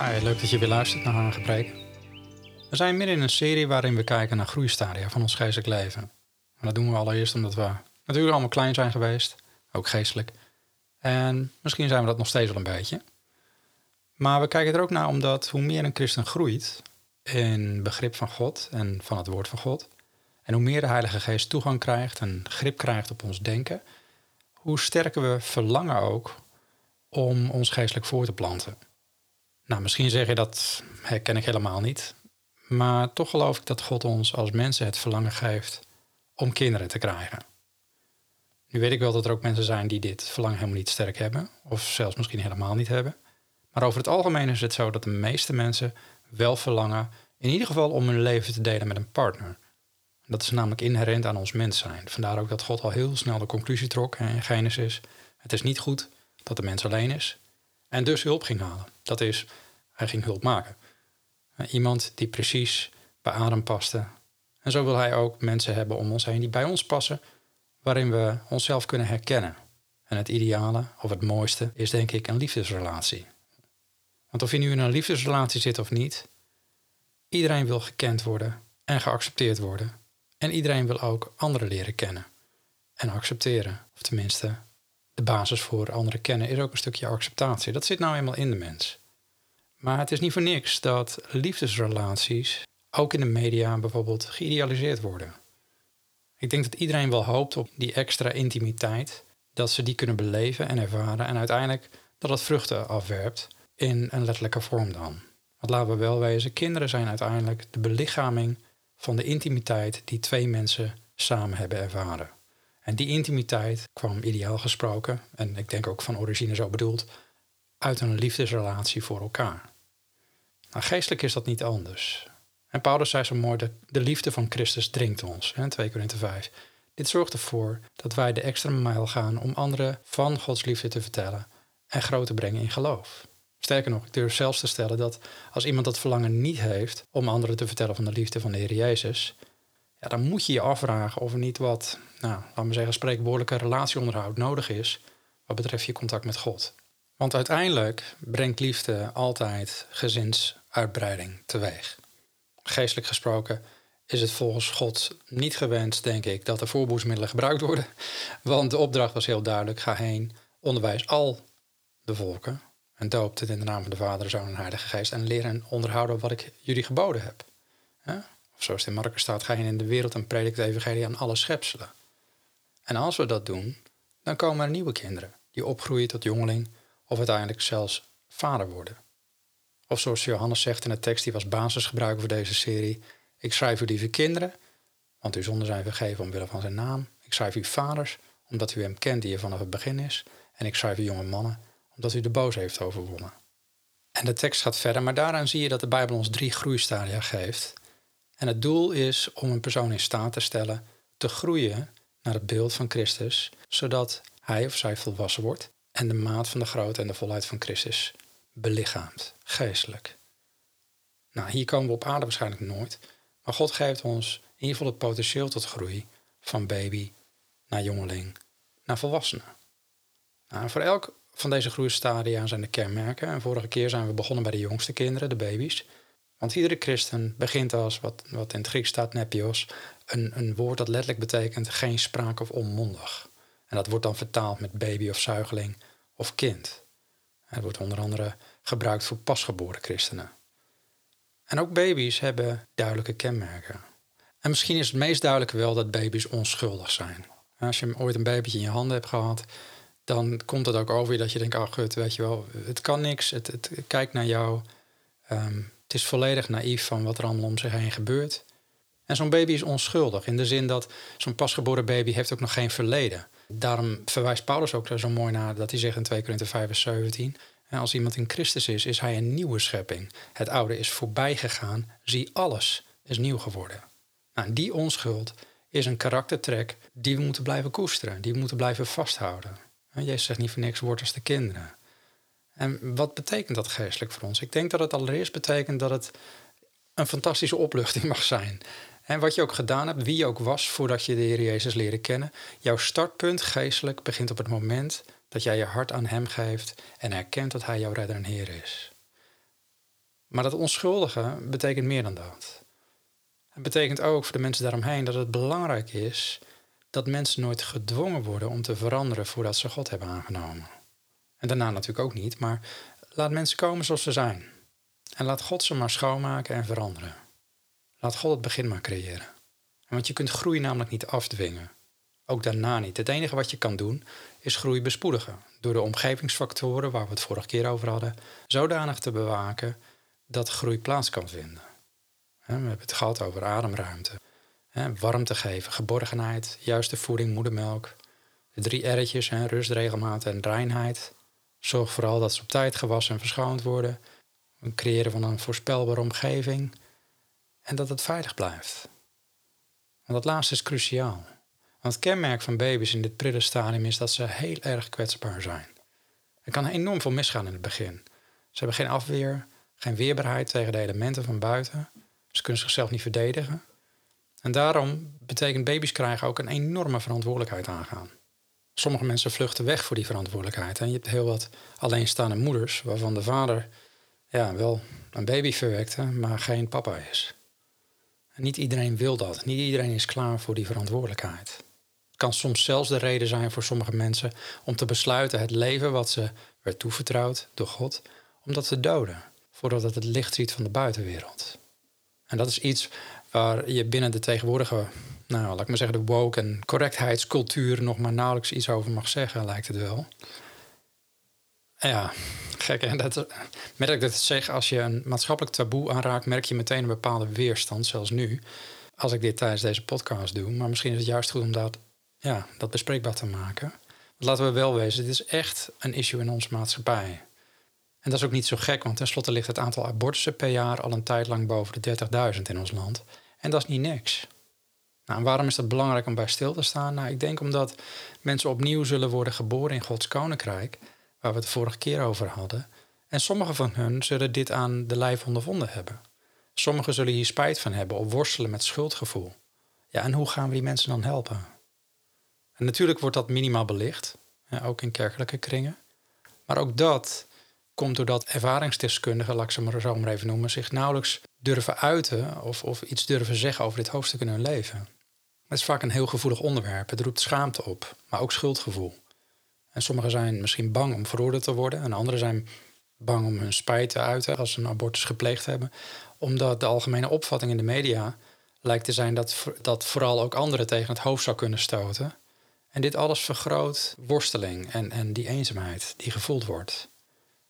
Hi, leuk dat je weer luistert naar Hagepreek. We zijn midden in een serie waarin we kijken naar groeistadia van ons geestelijk leven. En dat doen we allereerst omdat we natuurlijk allemaal klein zijn geweest, ook geestelijk. En misschien zijn we dat nog steeds wel een beetje. Maar we kijken er ook naar omdat hoe meer een christen groeit in begrip van God en van het woord van God, en hoe meer de Heilige Geest toegang krijgt en grip krijgt op ons denken, hoe sterker we verlangen ook om ons geestelijk voor te planten. Nou, misschien zeg je dat herken ik helemaal niet. Maar toch geloof ik dat God ons als mensen het verlangen geeft om kinderen te krijgen. Nu weet ik wel dat er ook mensen zijn die dit verlangen helemaal niet sterk hebben, of zelfs misschien helemaal niet hebben. Maar over het algemeen is het zo dat de meeste mensen wel verlangen, in ieder geval om hun leven te delen met een partner. Dat is namelijk inherent aan ons mens zijn. Vandaar ook dat God al heel snel de conclusie trok in Genesis: het is niet goed dat de mens alleen is. En dus hulp ging halen. Dat is, hij ging hulp maken. Iemand die precies bij adem paste. En zo wil hij ook mensen hebben om ons heen die bij ons passen, waarin we onszelf kunnen herkennen. En het ideale, of het mooiste, is denk ik een liefdesrelatie. Want of je nu in een liefdesrelatie zit of niet, iedereen wil gekend worden en geaccepteerd worden. En iedereen wil ook anderen leren kennen en accepteren. Of tenminste, de basis voor anderen kennen is ook een stukje acceptatie. Dat zit nou eenmaal in de mens. Maar het is niet voor niks dat liefdesrelaties ook in de media bijvoorbeeld geïdealiseerd worden. Ik denk dat iedereen wel hoopt op die extra intimiteit, dat ze die kunnen beleven en ervaren en uiteindelijk dat het vruchten afwerpt in een letterlijke vorm dan. Want laten we wel wezen, kinderen zijn uiteindelijk de belichaming van de intimiteit die twee mensen samen hebben ervaren. En die intimiteit kwam ideaal gesproken, en ik denk ook van origine zo bedoeld, uit een liefdesrelatie voor elkaar. Nou, geestelijk is dat niet anders. En Paulus zei zo mooi, de, de liefde van Christus dringt ons, hè, 2 Korinthe 5. Dit zorgt ervoor dat wij de extra mijl gaan om anderen van Gods liefde te vertellen en groot te brengen in geloof. Sterker nog, ik durf zelfs te stellen dat als iemand dat verlangen niet heeft om anderen te vertellen van de liefde van de Heer Jezus, ja, dan moet je je afvragen of er niet wat, nou, laten we zeggen, spreekwoordelijke relatieonderhoud nodig is wat betreft je contact met God. Want uiteindelijk brengt liefde altijd gezinsuitbreiding teweeg. Geestelijk gesproken is het volgens God niet gewenst, denk ik, dat er voorboedsmiddelen gebruikt worden. Want de opdracht was heel duidelijk: ga heen, onderwijs al de volken en doopt het in de naam van de Vader, de Zoon en Heilige Geest en leer en onderhouden wat ik jullie geboden heb. Of zoals het in staat, ga je in de wereld en predik het evangelie aan alle schepselen. En als we dat doen, dan komen er nieuwe kinderen die opgroeien tot jongeling of uiteindelijk zelfs vader worden. Of zoals Johannes zegt in de tekst die was basisgebruik voor deze serie, ik schrijf u lieve kinderen, want uw zonden zijn vergeven omwille van zijn naam. Ik schrijf u vaders, omdat u hem kent die er vanaf het begin is. En ik schrijf u jonge mannen, omdat u de boos heeft overwonnen. En de tekst gaat verder, maar daaraan zie je dat de Bijbel ons drie groeistadia geeft. En het doel is om een persoon in staat te stellen te groeien naar het beeld van Christus, zodat hij of zij volwassen wordt en de maat van de grootte en de volheid van Christus belichaamt, geestelijk. Nou, hier komen we op aarde waarschijnlijk nooit, maar God geeft ons in ieder geval het potentieel tot groei van baby naar jongeling naar volwassene. Nou, voor elk van deze groeistadia zijn de kenmerken. En vorige keer zijn we begonnen bij de jongste kinderen, de baby's. Want iedere christen begint als, wat, wat in het Grieks staat, nepios, een, een woord dat letterlijk betekent geen spraak of onmondig. En dat wordt dan vertaald met baby of zuigeling of kind. Het wordt onder andere gebruikt voor pasgeboren christenen. En ook baby's hebben duidelijke kenmerken. En misschien is het meest duidelijke wel dat baby's onschuldig zijn. Als je ooit een babytje in je handen hebt gehad, dan komt het ook over je dat je denkt, oh gut, weet je wel, het kan niks, het, het kijkt naar jou. Ehm, het is volledig naïef van wat er allemaal om zich heen gebeurt. En zo'n baby is onschuldig, in de zin dat zo'n pasgeboren baby heeft ook nog geen verleden. Daarom verwijst Paulus ook zo mooi naar dat hij zegt in 2 Korinther 5 vers 17... En als iemand in Christus is, is hij een nieuwe schepping. Het oude is voorbij gegaan. Zie, alles is nieuw geworden. Nou, die onschuld is een karaktertrek die we moeten blijven koesteren, die we moeten blijven vasthouden. Jezus zegt niet voor niks, word als de kinderen. En wat betekent dat geestelijk voor ons? Ik denk dat het allereerst betekent dat het een fantastische opluchting mag zijn. En wat je ook gedaan hebt, wie je ook was voordat je de Heer Jezus leerde kennen, jouw startpunt geestelijk begint op het moment dat jij je hart aan Hem geeft en erkent dat Hij jouw redder en Heer is. Maar dat onschuldige betekent meer dan dat. Het betekent ook voor de mensen daaromheen dat het belangrijk is dat mensen nooit gedwongen worden om te veranderen voordat ze God hebben aangenomen. En daarna natuurlijk ook niet, maar laat mensen komen zoals ze zijn. En laat God ze maar schoonmaken en veranderen. Laat God het begin maar creëren. Want je kunt groei namelijk niet afdwingen. Ook daarna niet. Het enige wat je kan doen is groei bespoedigen. Door de omgevingsfactoren waar we het vorige keer over hadden, zodanig te bewaken dat groei plaats kan vinden. We hebben het gehad over ademruimte. Warmte geven, geborgenheid, juiste voeding, moedermelk. De drie R'tjes, rust, regelmaat en reinheid. Zorg vooral dat ze op tijd gewassen en verschoond worden. Het creëren van een voorspelbare omgeving. En dat het veilig blijft. Want dat laatste is cruciaal. Want het kenmerk van baby's in dit prille stadium is dat ze heel erg kwetsbaar zijn. Er kan enorm veel misgaan in het begin. Ze hebben geen afweer, geen weerbaarheid tegen de elementen van buiten. Ze kunnen zichzelf niet verdedigen. En daarom betekent baby's krijgen ook een enorme verantwoordelijkheid aangaan. Sommige mensen vluchten weg voor die verantwoordelijkheid. En je hebt heel wat alleenstaande moeders waarvan de vader ja, wel een baby verwekte, maar geen papa is. En niet iedereen wil dat. Niet iedereen is klaar voor die verantwoordelijkheid. Het kan soms zelfs de reden zijn voor sommige mensen om te besluiten het leven wat ze werd toevertrouwd door God, om dat te doden, voordat het het licht ziet van de buitenwereld. En dat is iets waar je binnen de tegenwoordige, nou laat ik maar zeggen, de woke en correctheidscultuur nog maar nauwelijks iets over mag zeggen, lijkt het wel. Ja, gek hè. Dat, merk dat het zeg, als je een maatschappelijk taboe aanraakt, merk je meteen een bepaalde weerstand, zelfs nu. Als ik dit tijdens deze podcast doe. Maar misschien is het juist goed om dat, ja, dat bespreekbaar te maken. Laten we wel wezen, dit is echt een issue in onze maatschappij. En dat is ook niet zo gek, want tenslotte ligt het aantal abortussen per jaar al een tijd lang boven de 30.000 in ons land. En dat is niet niks. Nou, waarom is dat belangrijk om bij stil te staan? Nou, ik denk omdat mensen opnieuw zullen worden geboren in Gods koninkrijk, waar we het de vorige keer over hadden. En sommigen van hen zullen dit aan de lijf ondervonden hebben. Sommigen zullen hier spijt van hebben of worstelen met schuldgevoel. Ja, en hoe gaan we die mensen dan helpen? En natuurlijk wordt dat minimaal belicht, ook in kerkelijke kringen. Maar ook dat komt doordat ervaringsdeskundigen, laat ik ze maar zo maar even noemen, zich nauwelijks durven uiten of, of iets durven zeggen over dit hoofdstuk in hun leven. Het is vaak een heel gevoelig onderwerp. Het roept schaamte op, maar ook schuldgevoel. En sommigen zijn misschien bang om veroordeeld te worden, en anderen zijn bang om hun spijt te uiten als ze een abortus gepleegd hebben, omdat de algemene opvatting in de media lijkt te zijn dat, dat vooral ook anderen tegen het hoofd zou kunnen stoten. En dit alles vergroot worsteling en, en die eenzaamheid die gevoeld wordt.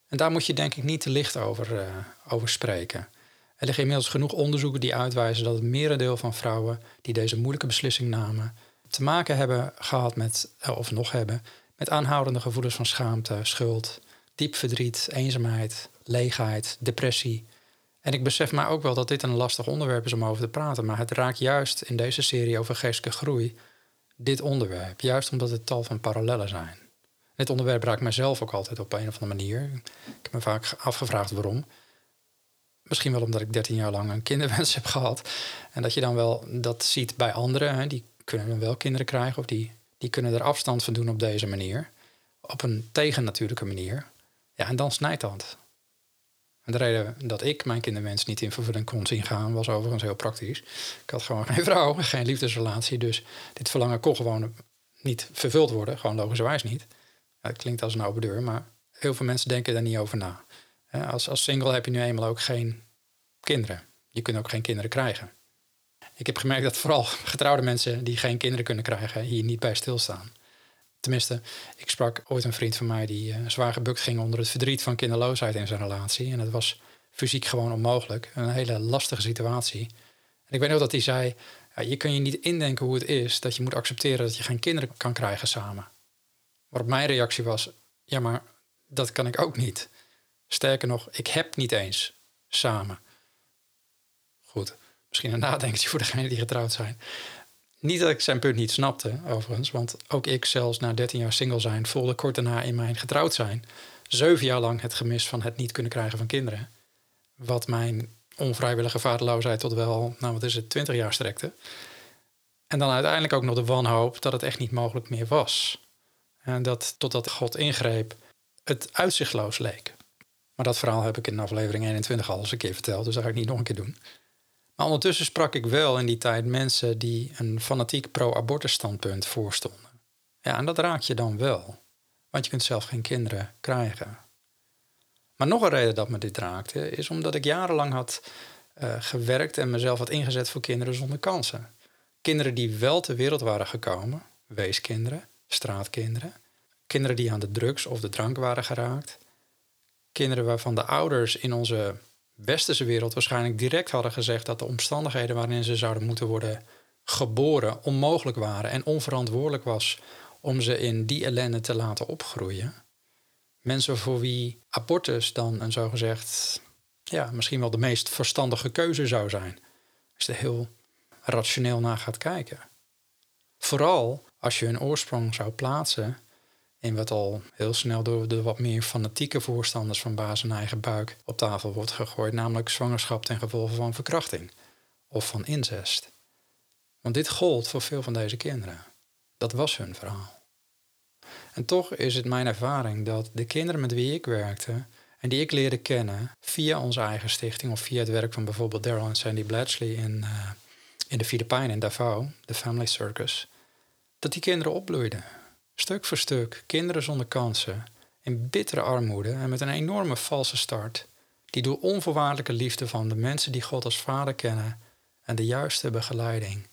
En daar moet je denk ik niet te licht over, uh, over spreken. Er liggen inmiddels genoeg onderzoeken die uitwijzen dat het merendeel van vrouwen die deze moeilijke beslissing namen, te maken hebben gehad met, eh, of nog hebben, met aanhoudende gevoelens van schaamte, schuld, diep verdriet, eenzaamheid, leegheid, depressie. En ik besef mij ook wel dat dit een lastig onderwerp is om over te praten, maar het raakt juist in deze serie over geestelijke groei dit onderwerp, juist omdat het tal van parallellen zijn. Dit onderwerp raakt mijzelf ook altijd op een of andere manier. Ik heb me vaak afgevraagd waarom. Misschien wel omdat ik 13 jaar lang een kinderwens heb gehad. En dat je dan wel dat ziet bij anderen. Hè, die kunnen dan wel kinderen krijgen. Of die, die kunnen er afstand van doen op deze manier. Op een tegennatuurlijke manier. Ja, en dan snijdt dat. En de reden dat ik mijn kinderwens niet in vervulling kon zien gaan... was overigens heel praktisch. Ik had gewoon geen vrouw, geen liefdesrelatie. Dus dit verlangen kon gewoon niet vervuld worden. Gewoon logischerwijs niet. Het klinkt als een open deur, maar heel veel mensen denken daar niet over na. Als, als single heb je nu eenmaal ook geen kinderen. Je kunt ook geen kinderen krijgen. Ik heb gemerkt dat vooral getrouwde mensen die geen kinderen kunnen krijgen, hier niet bij stilstaan. Tenminste, ik sprak ooit een vriend van mij die uh, zwaar gebukt ging onder het verdriet van kinderloosheid in zijn relatie. En dat was fysiek gewoon onmogelijk. Een hele lastige situatie. En ik weet nog dat hij zei: ja, Je kun je niet indenken hoe het is dat je moet accepteren dat je geen kinderen kan krijgen samen. Waarop mijn reactie was: ja, maar dat kan ik ook niet. Sterker nog, ik heb niet eens samen. Goed, misschien een nadenkertje voor degenen die getrouwd zijn. Niet dat ik zijn punt niet snapte, overigens. Want ook ik, zelfs na 13 jaar single zijn, voelde kort daarna in mijn getrouwd zijn. Zeven jaar lang het gemis van het niet kunnen krijgen van kinderen. Wat mijn onvrijwillige vaderloosheid tot wel, nou wat is het, 20 jaar strekte. En dan uiteindelijk ook nog de wanhoop dat het echt niet mogelijk meer was. En dat totdat God ingreep, het uitzichtloos leek. Maar dat verhaal heb ik in aflevering 21 al eens een keer verteld, dus dat ga ik niet nog een keer doen. Maar ondertussen sprak ik wel in die tijd mensen die een fanatiek pro-abortus standpunt voorstonden. Ja, en dat raak je dan wel. Want je kunt zelf geen kinderen krijgen. Maar nog een reden dat me dit raakte, is omdat ik jarenlang had uh, gewerkt en mezelf had ingezet voor kinderen zonder kansen. Kinderen die wel ter wereld waren gekomen, weeskinderen, straatkinderen. Kinderen die aan de drugs of de drank waren geraakt. Kinderen waarvan de ouders in onze westerse wereld waarschijnlijk direct hadden gezegd dat de omstandigheden waarin ze zouden moeten worden geboren onmogelijk waren en onverantwoordelijk was om ze in die ellende te laten opgroeien. Mensen voor wie abortus dan een zogezegd, ja, misschien wel de meest verstandige keuze zou zijn. Als je er heel rationeel naar gaat kijken. Vooral als je een oorsprong zou plaatsen wat al heel snel door de wat meer fanatieke voorstanders van baas en eigen buik op tafel wordt gegooid, namelijk zwangerschap ten gevolge van verkrachting of van incest. Want dit gold voor veel van deze kinderen. Dat was hun verhaal. En toch is het mijn ervaring dat de kinderen met wie ik werkte en die ik leerde kennen via onze eigen stichting of via het werk van bijvoorbeeld Daryl en Sandy Blatchley in, uh, in de Filipijnen in Davao, de Family Circus, dat die kinderen opbloeiden. Stuk voor stuk, kinderen zonder kansen, in bittere armoede en met een enorme valse start, die door onvoorwaardelijke liefde van de mensen die God als vader kennen en de juiste begeleiding,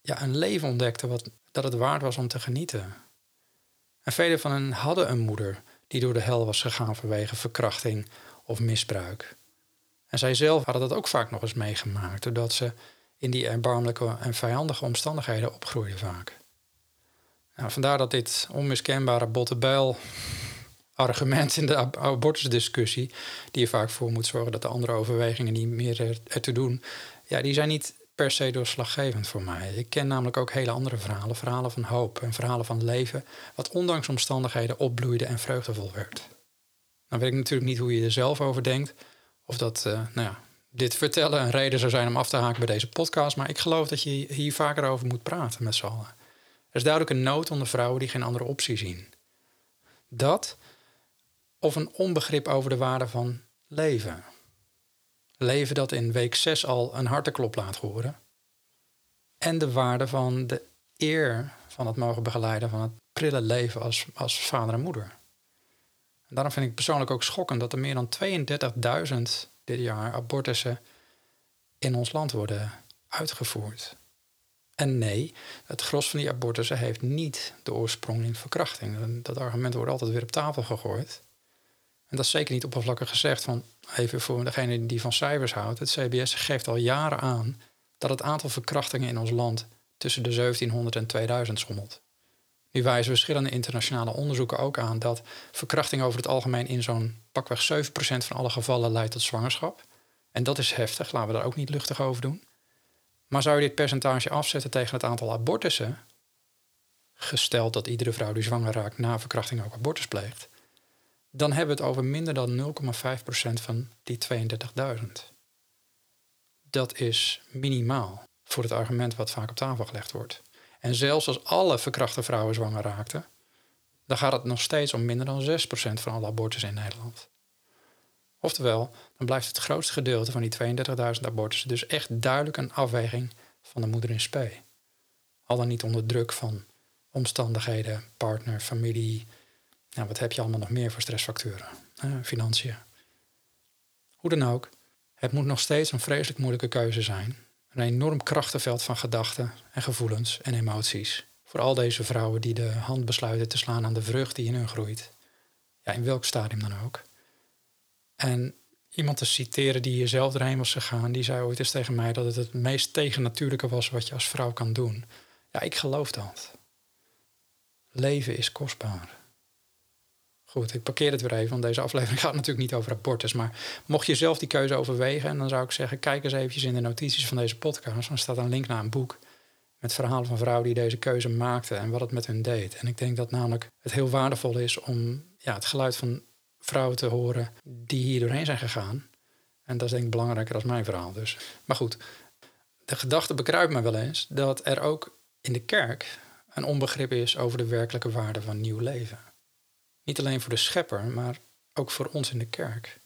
ja, een leven ontdekte wat, dat het waard was om te genieten. En velen van hen hadden een moeder die door de hel was gegaan vanwege verkrachting of misbruik. En zij zelf hadden dat ook vaak nog eens meegemaakt, doordat ze in die erbarmelijke en vijandige omstandigheden opgroeiden vaak. Nou, vandaar dat dit onmiskenbare bottebijl argument in de abortusdiscussie, die je vaak voor moet zorgen dat de andere overwegingen niet meer ertoe doen, ja, die zijn niet per se doorslaggevend voor mij. Ik ken namelijk ook hele andere verhalen, verhalen van hoop en verhalen van leven, wat ondanks omstandigheden opbloeide en vreugdevol werd. Dan weet ik natuurlijk niet hoe je er zelf over denkt, of dat uh, nou ja, dit vertellen een reden zou zijn om af te haken bij deze podcast, maar ik geloof dat je hier vaker over moet praten met z'n allen. Is duidelijk een nood onder vrouwen die geen andere optie zien. Dat of een onbegrip over de waarde van leven. Leven dat in week 6 al een harteklop laat horen. En de waarde van de eer van het mogen begeleiden van het prille leven als, als vader en moeder. En daarom vind ik persoonlijk ook schokkend dat er meer dan 32.000 dit jaar abortussen in ons land worden uitgevoerd. En nee, het gros van die abortussen heeft niet de oorsprong in verkrachting. Dat argument wordt altijd weer op tafel gegooid. En dat is zeker niet oppervlakkig gezegd. Van, even voor degene die van cijfers houdt. Het CBS geeft al jaren aan dat het aantal verkrachtingen in ons land tussen de 1700 en 2000 schommelt. Nu wijzen verschillende internationale onderzoeken ook aan dat verkrachting over het algemeen in zo'n pakweg 7% van alle gevallen leidt tot zwangerschap. En dat is heftig, laten we daar ook niet luchtig over doen. Maar zou je dit percentage afzetten tegen het aantal abortussen, gesteld dat iedere vrouw die zwanger raakt na verkrachting ook abortus pleegt, dan hebben we het over minder dan 0,5% van die 32.000. Dat is minimaal voor het argument wat vaak op tafel gelegd wordt. En zelfs als alle verkrachte vrouwen zwanger raakten, dan gaat het nog steeds om minder dan 6% van alle abortussen in Nederland. Oftewel, dan blijft het grootste gedeelte van die 32.000 abortussen dus echt duidelijk een afweging van de moeder in spe. Al dan niet onder druk van omstandigheden, partner, familie. Nou, wat heb je allemaal nog meer voor stressfactoren? financiën. Hoe dan ook, het moet nog steeds een vreselijk moeilijke keuze zijn. Een enorm krachtenveld van gedachten en gevoelens en emoties. Voor al deze vrouwen die de hand besluiten te slaan aan de vrucht die in hun groeit. Ja, in welk stadium dan ook. En iemand te citeren die hier zelf erheen was gegaan, die zei ooit eens tegen mij dat het het meest tegennatuurlijke was wat je als vrouw kan doen. Ja, ik geloof dat. Leven is kostbaar. Goed, ik parkeer het weer even, want deze aflevering gaat natuurlijk niet over abortus. Maar mocht je zelf die keuze overwegen, en dan zou ik zeggen, kijk eens eventjes in de notities van deze podcast. Dan staat een link naar een boek met verhalen van vrouwen die deze keuze maakten en wat het met hun deed. En ik denk dat namelijk het heel waardevol is om ja, het geluid van vrouwen te horen die hier doorheen zijn gegaan. En dat is denk ik belangrijker dan mijn verhaal dus. Maar goed, de gedachte bekruipt me wel eens dat er ook in de kerk een onbegrip is over de werkelijke waarde van nieuw leven. Niet alleen voor de schepper, maar ook voor ons in de kerk.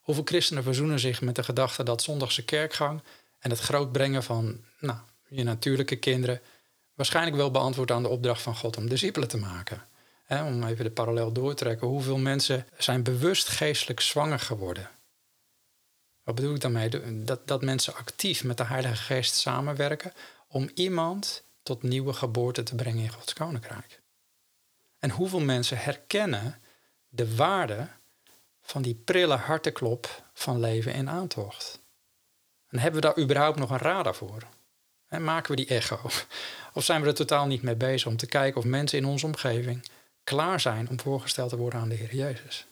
Hoeveel christenen verzoenen zich met de gedachte dat zondagse kerkgang en het grootbrengen van nou, je natuurlijke kinderen waarschijnlijk wel beantwoordt aan de opdracht van God om discipelen te maken. Om even de parallel door te trekken. Hoeveel mensen zijn bewust geestelijk zwanger geworden? Wat bedoel ik daarmee? Dat, dat mensen actief met de Heilige Geest samenwerken om iemand tot nieuwe geboorte te brengen in Gods Koninkrijk. En hoeveel mensen herkennen de waarde van die prille harteklop van leven in aantocht. En hebben we daar überhaupt nog een radar voor? En maken we die echo? Of zijn we er totaal niet mee bezig om te kijken of mensen in onze omgeving klaar zijn om voorgesteld te worden aan de Heer Jezus?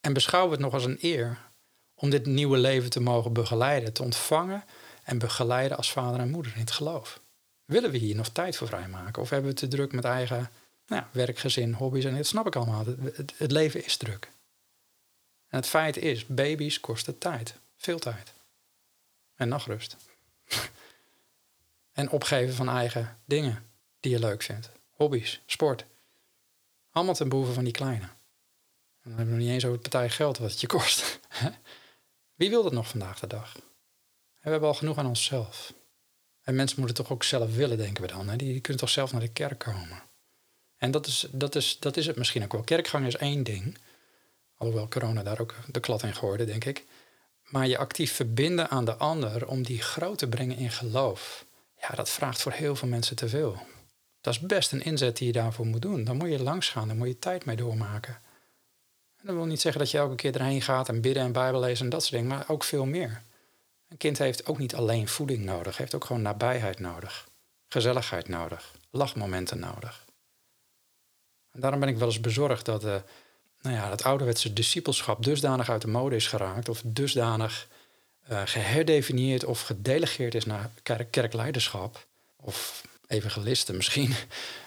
En beschouwen we het nog als een eer om dit nieuwe leven te mogen begeleiden, te ontvangen en begeleiden als vader en moeder in het geloof? Willen we hier nog tijd voor vrijmaken? Of hebben we te druk met eigen nou, werk, gezin, hobby's en dat snap ik allemaal. Het, het, leven is druk. En het feit is, baby's kosten tijd. Veel tijd. En nachtrust. en opgeven van eigen dingen die je leuk vindt. Hobby's, sport. Allemaal ten behoeve van die kleine. En dan hebben we nog niet eens over het partij geld wat het je kost. Wie wil dat nog vandaag de dag? we hebben al genoeg aan onszelf. En mensen moeten toch ook zelf willen, denken we dan. Hè? Die, kunnen toch zelf naar de kerk komen. En dat is, dat, is, dat is het misschien ook wel. Kerkgang is één ding. Alhoewel corona daar ook de klad in gooide, denk ik. Maar je actief verbinden aan de ander om die groot te brengen in geloof. Ja, dat vraagt voor heel veel mensen te veel. Dat is best een inzet die je daarvoor moet doen. Dan moet je langs gaan, dan moet je tijd mee doormaken. En dat wil niet zeggen dat je elke keer erheen gaat en bidden en Bijbel lezen en dat soort dingen, maar ook veel meer. Een kind heeft ook niet alleen voeding nodig, heeft ook gewoon nabijheid nodig, gezelligheid nodig, lachmomenten nodig. En daarom ben ik wel eens bezorgd dat uh, nou ja, het ouderwetse discipelschap dusdanig uit de mode is geraakt of dusdanig uh, geherdefinieerd of gedelegeerd is naar kerk kerkleiderschap of evangelisten misschien,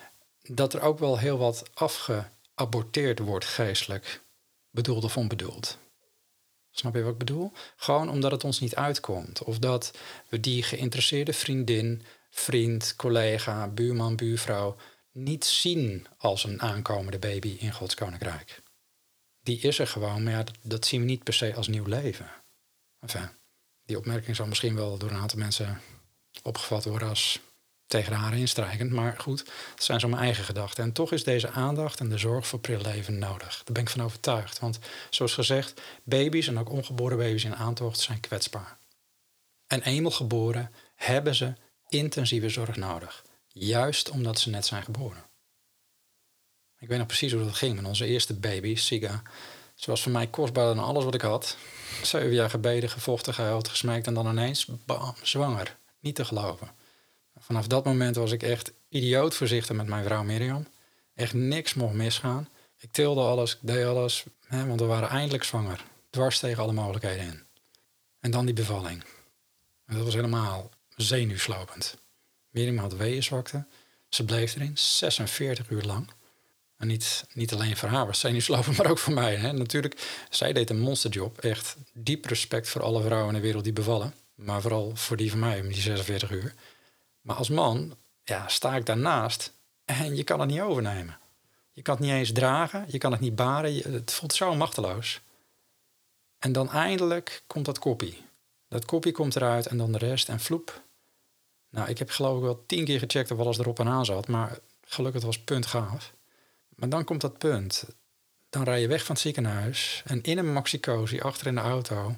dat er ook wel heel wat afgeaborteerd wordt geestelijk, bedoeld of onbedoeld. Snap je wat ik bedoel? Gewoon omdat het ons niet uitkomt. Of dat we die geïnteresseerde vriendin, vriend, collega, buurman, buurvrouw niet zien als een aankomende baby in Gods koninkrijk. Die is er gewoon, maar ja, dat, zien we niet per se als nieuw leven. Enfin, die opmerking zal misschien wel door een aantal mensen opgevat worden als tegen haren instrijkend. Maar goed, het zijn zo mijn eigen gedachten. En toch is deze aandacht en de zorg voor prilleven nodig. Daar ben ik van overtuigd. Want zoals gezegd, baby's en ook ongeboren baby's in aantocht zijn kwetsbaar. En eenmaal geboren hebben ze intensieve zorg nodig. Juist omdat ze net zijn geboren. Ik weet nog precies hoe dat ging met onze eerste baby, Siga. Ze was voor mij kostbaarder dan alles wat ik had. Zeven jaar gebeden, gevochten, gehuild, gesmeekt en dan ineens, bam, zwanger. Niet te geloven. Vanaf dat moment was ik echt idioot voorzichtig met mijn vrouw Mirjam. Echt niks mocht misgaan. Ik tilde alles, ik deed alles, hè, want we waren eindelijk zwanger. Dwars tegen alle mogelijkheden in. En dan die bevalling. Dat was helemaal zenuwslopend. Mirjam had weeënzwakte. Ze bleef erin, 46 uur lang. En niet, niet alleen voor haar was zenuwslopend, maar ook voor mij. Hè. Natuurlijk, zij deed een monsterjob. Echt diep respect voor alle vrouwen in de wereld die bevallen. Maar vooral voor die van mij, die 46 uur. Maar als man ja, sta ik daarnaast en je kan het niet overnemen. Je kan het niet eens dragen, je kan het niet baren. het voelt zo machteloos. En dan eindelijk komt dat koppie. Dat koppie komt eruit en dan de rest en vloep. Nou, ik heb geloof ik wel tien keer gecheckt of alles erop en aan zat. Maar gelukkig was punt gaaf. Maar dan komt dat punt. Dan rij je weg van het ziekenhuis. En in een maxicosi achter in de auto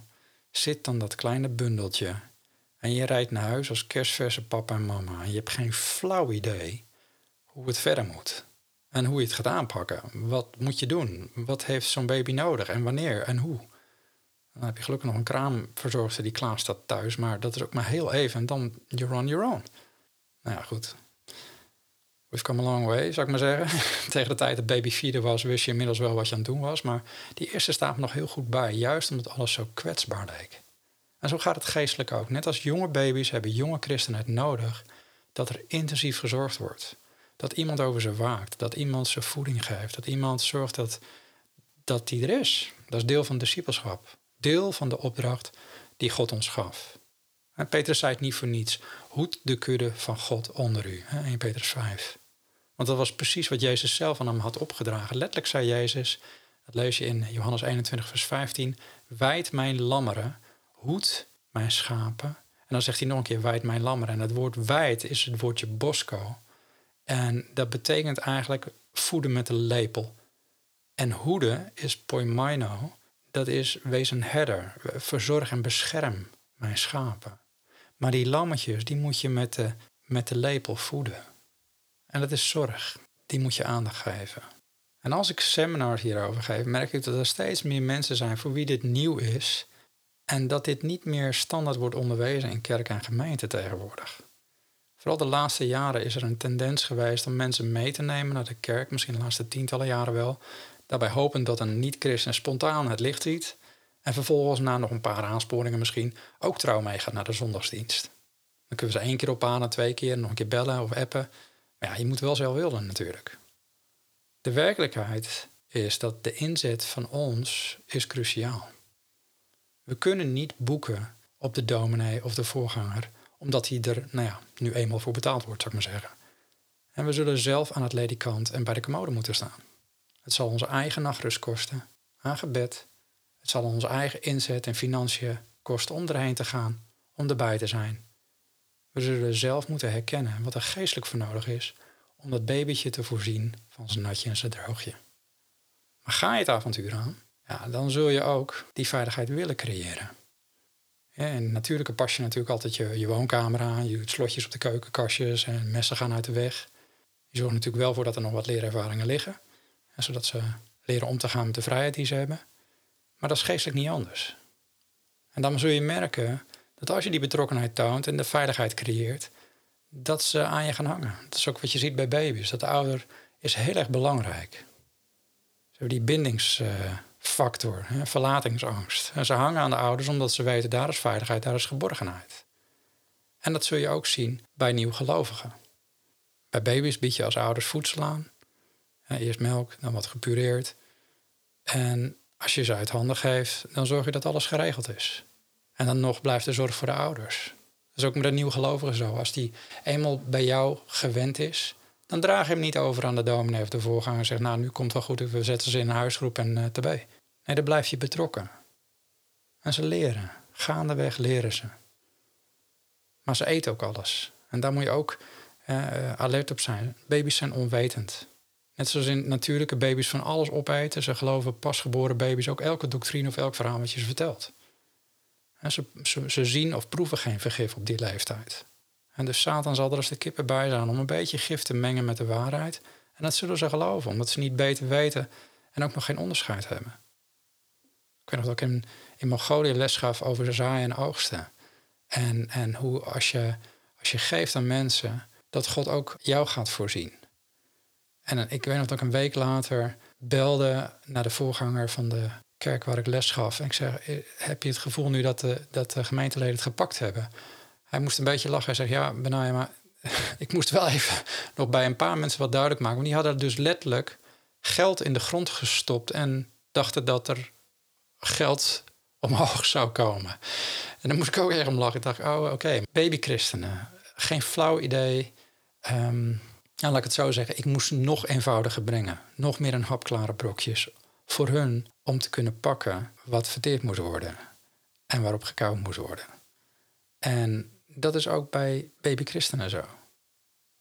zit dan dat kleine bundeltje en je rijdt naar huis als kerstverse papa en mama. En je hebt geen flauw idee hoe het verder moet. En hoe je het gaat aanpakken. Wat moet je doen? Wat heeft zo'n baby nodig? En wanneer? En hoe? Dan heb je gelukkig nog een kraamverzorgster die klaar staat thuis. Maar dat is ook maar heel even. En dan you're on your own. Nou ja, goed. we've come a long way, zou ik maar zeggen. Tegen de tijd dat baby vierde was, wist je inmiddels wel wat je aan het doen was. Maar die eerste staat nog heel goed bij, juist omdat alles zo kwetsbaar leek. En zo gaat het geestelijk ook. Net als jonge baby's hebben jonge christenen het nodig dat er intensief gezorgd wordt. Dat iemand over ze waakt, dat iemand ze voeding geeft, dat iemand zorgt dat, dat die er is. Dat is deel van discipelschap. Deel van de opdracht die God ons gaf. En Petrus zei het niet voor niets. Hoed de kudde van God onder u. 1 Petrus 5. Want dat was precies wat Jezus zelf aan hem had opgedragen. Letterlijk zei Jezus, dat lees je in Johannes 21, vers 15. Wijd mijn lammeren, hoed mijn schapen. En dan zegt hij nog een keer, wijd mijn lammeren. En het woord wijd is het woordje bosco. En dat betekent eigenlijk voeden met een lepel. En hoeden is poimaino. Dat is wees een herder. Verzorg en bescherm mijn schapen. Maar die lammetjes, die moet je met de, met de lepel voeden. En dat is zorg. Die moet je aandacht geven. En als ik seminars hierover geef, merk ik dat er steeds meer mensen zijn voor wie dit nieuw is. En dat dit niet meer standaard wordt onderwezen in kerk en gemeente tegenwoordig. Vooral de laatste jaren is er een tendens geweest om mensen mee te nemen naar de kerk, misschien de laatste tientallen jaren wel. Daarbij hopen dat een niet-christen spontaan het licht ziet en vervolgens na nog een paar aansporingen misschien ook trouw meegaat naar de zondagsdienst. Dan kunnen we ze één keer ophalen, twee keer, nog een keer bellen of appen. Maar ja, je moet wel zelf willen natuurlijk. De werkelijkheid is dat de inzet van ons is cruciaal. We kunnen niet boeken op de dominee of de voorganger, omdat hij er nou ja, nu eenmaal voor betaald wordt, zou ik maar zeggen. En we zullen zelf aan het ledikant en bij de commode moeten staan. Het zal onze eigen nachtrust kosten, aan gebed, het zal onze eigen inzet en financiën kosten om erheen te gaan, om erbij te zijn. We zullen zelf moeten herkennen wat er geestelijk voor nodig is om dat babytje te voorzien van zijn natje en zijn droogje. Maar ga je het avontuur aan, ja, dan zul je ook die veiligheid willen creëren. En natuurlijk pas je natuurlijk altijd je, woonkamer aan, je slotjes op de keukenkastjes en messen gaan uit de weg. Je zorgt natuurlijk wel voor dat er nog wat leerervaringen liggen, zodat ze leren om te gaan met de vrijheid die ze hebben. Maar dat is geestelijk niet anders. En dan zul je merken dat als je die betrokkenheid toont en de veiligheid creëert, dat ze aan je gaan hangen. Dat is ook wat je ziet bij baby's. Dat de ouder is heel erg belangrijk. Ze hebben die bindingsfactor, verlatingsangst. En ze hangen aan de ouders omdat ze weten, daar is veiligheid, daar is geborgenheid. En dat zul je ook zien bij nieuwgelovigen. Bij baby's bied je als ouders voedsel aan. Eerst melk, dan wat gepureerd. En als je ze uit handen geeft, dan zorg je dat alles geregeld is. En dan nog blijft de zorg voor de ouders. Dat is ook met een nieuwgelovige zo. Als die eenmaal bij jou gewend is, dan draag je hem niet over aan de dominee of de voorganger en zegt, nou nu komt wel goed, we zetten ze in een huisgroep en uh, tb. Nee, dan blijf je betrokken. En ze leren. Gaandeweg leren ze. Maar ze eten ook alles. En daar moet je ook uh, alert op zijn. Baby's zijn onwetend. Net zoals in natuurlijke baby's van alles opeten. Ze geloven pasgeboren baby's ook elke doctrine of elk verhaal wat je ze vertelt. En ze, ze, zien of proeven geen vergif op die leeftijd. En dus Satan zal er als de kippen bij zijn om een beetje gif te mengen met de waarheid. En dat zullen ze geloven, omdat ze niet beter weten en ook nog geen onderscheid hebben. Ik weet nog dat ik in, Mongolië les gaf over zaaien en oogsten. En, en hoe als je, als je geeft aan mensen, dat God ook jou gaat voorzien. En ik weet nog dat ik een week later belde naar de voorganger van de kerk waar ik les gaf. En ik zeg, eh, heb je het gevoel nu dat de, dat de gemeenteleden het gepakt hebben? Hij moest een beetje lachen. Hij zegt, ja, Benaya, maar ik moest wel even nog bij een paar mensen wat duidelijk maken. Want die hadden dus letterlijk geld in de grond gestopt en dachten dat er geld omhoog zou komen. En dan moest ik ook erg om lachen. Ik dacht, oh, oké, babychristenen. Geen flauw idee. Um, nou, laat ik het zo zeggen. Ik moest nog eenvoudiger brengen. Nog meer een hapklare brokjes. Voor hun om te kunnen pakken wat verteerd moest worden. En waarop gekauwd moest worden. En dat is ook bij babychristenen zo.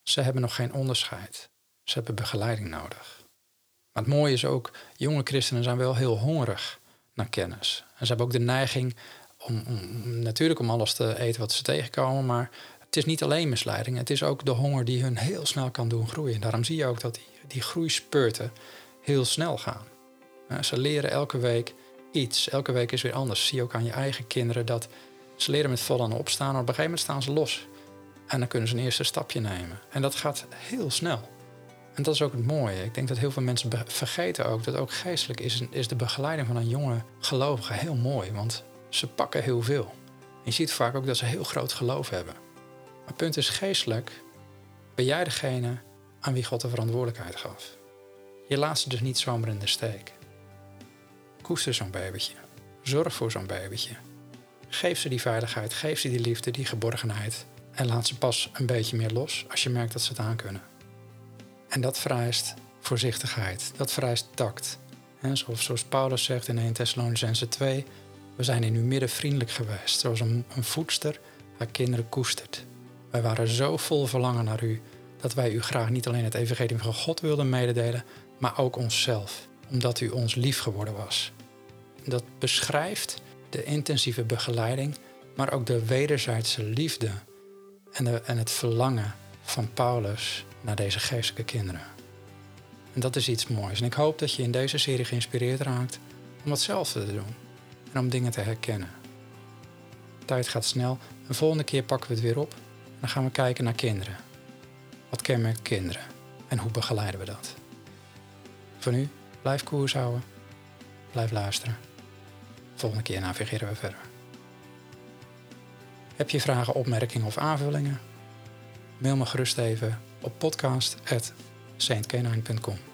Ze hebben nog geen onderscheid. Ze hebben begeleiding nodig. Maar het mooie is ook, jonge christenen zijn wel heel hongerig naar kennis. En ze hebben ook de neiging om, om, natuurlijk om alles te eten wat ze tegenkomen, maar het is niet alleen misleiding, het is ook de honger die hun heel snel kan doen groeien. Daarom zie je ook dat die, die groeispurten heel snel gaan. Ze leren elke week iets, elke week is weer anders. Zie je ook aan je eigen kinderen dat ze leren met vallen en opstaan, maar op een gegeven moment staan ze los. En dan kunnen ze een eerste stapje nemen. En dat gaat heel snel. En dat is ook het mooie. Ik denk dat heel veel mensen vergeten ook dat ook geestelijk is, is de begeleiding van een jonge gelovige heel mooi. Want ze pakken heel veel. je ziet vaak ook dat ze heel groot geloof hebben. Maar het punt is geestelijk ben jij degene aan wie God de verantwoordelijkheid gaf. Je laat ze dus niet zomaar in de steek. Koester zo'n babytje. Zorg voor zo'n babytje. Geef ze die veiligheid, geef ze die liefde, die geborgenheid. En laat ze pas een beetje meer los als je merkt dat ze het aan kunnen. En dat vereist voorzichtigheid, dat vereist tact. En zoals, Paulus zegt in 1 Thessalonicense 2, we zijn in uw midden vriendelijk geweest, zoals een, een voedster haar kinderen koestert. Wij waren zo vol verlangen naar u dat wij u graag niet alleen het evangelie van God wilden mededelen, maar ook onszelf, omdat u ons lief geworden was. Dat beschrijft de intensieve begeleiding, maar ook de wederzijdse liefde en, en het verlangen van Paulus naar deze geestelijke kinderen. En dat is iets moois. En ik hoop dat je in deze serie geïnspireerd raakt om hetzelfde te doen en om dingen te herkennen. Tijd gaat snel. De volgende keer pakken we het weer op en dan gaan we kijken naar kinderen. Wat kenmerkt kinderen en hoe begeleiden we dat? Voor nu, blijf koers houden, blijf luisteren. Volgende keer navigeren we verder. Heb je vragen, opmerkingen of aanvullingen? Mail me gerust even op podcast.saintcanine.com.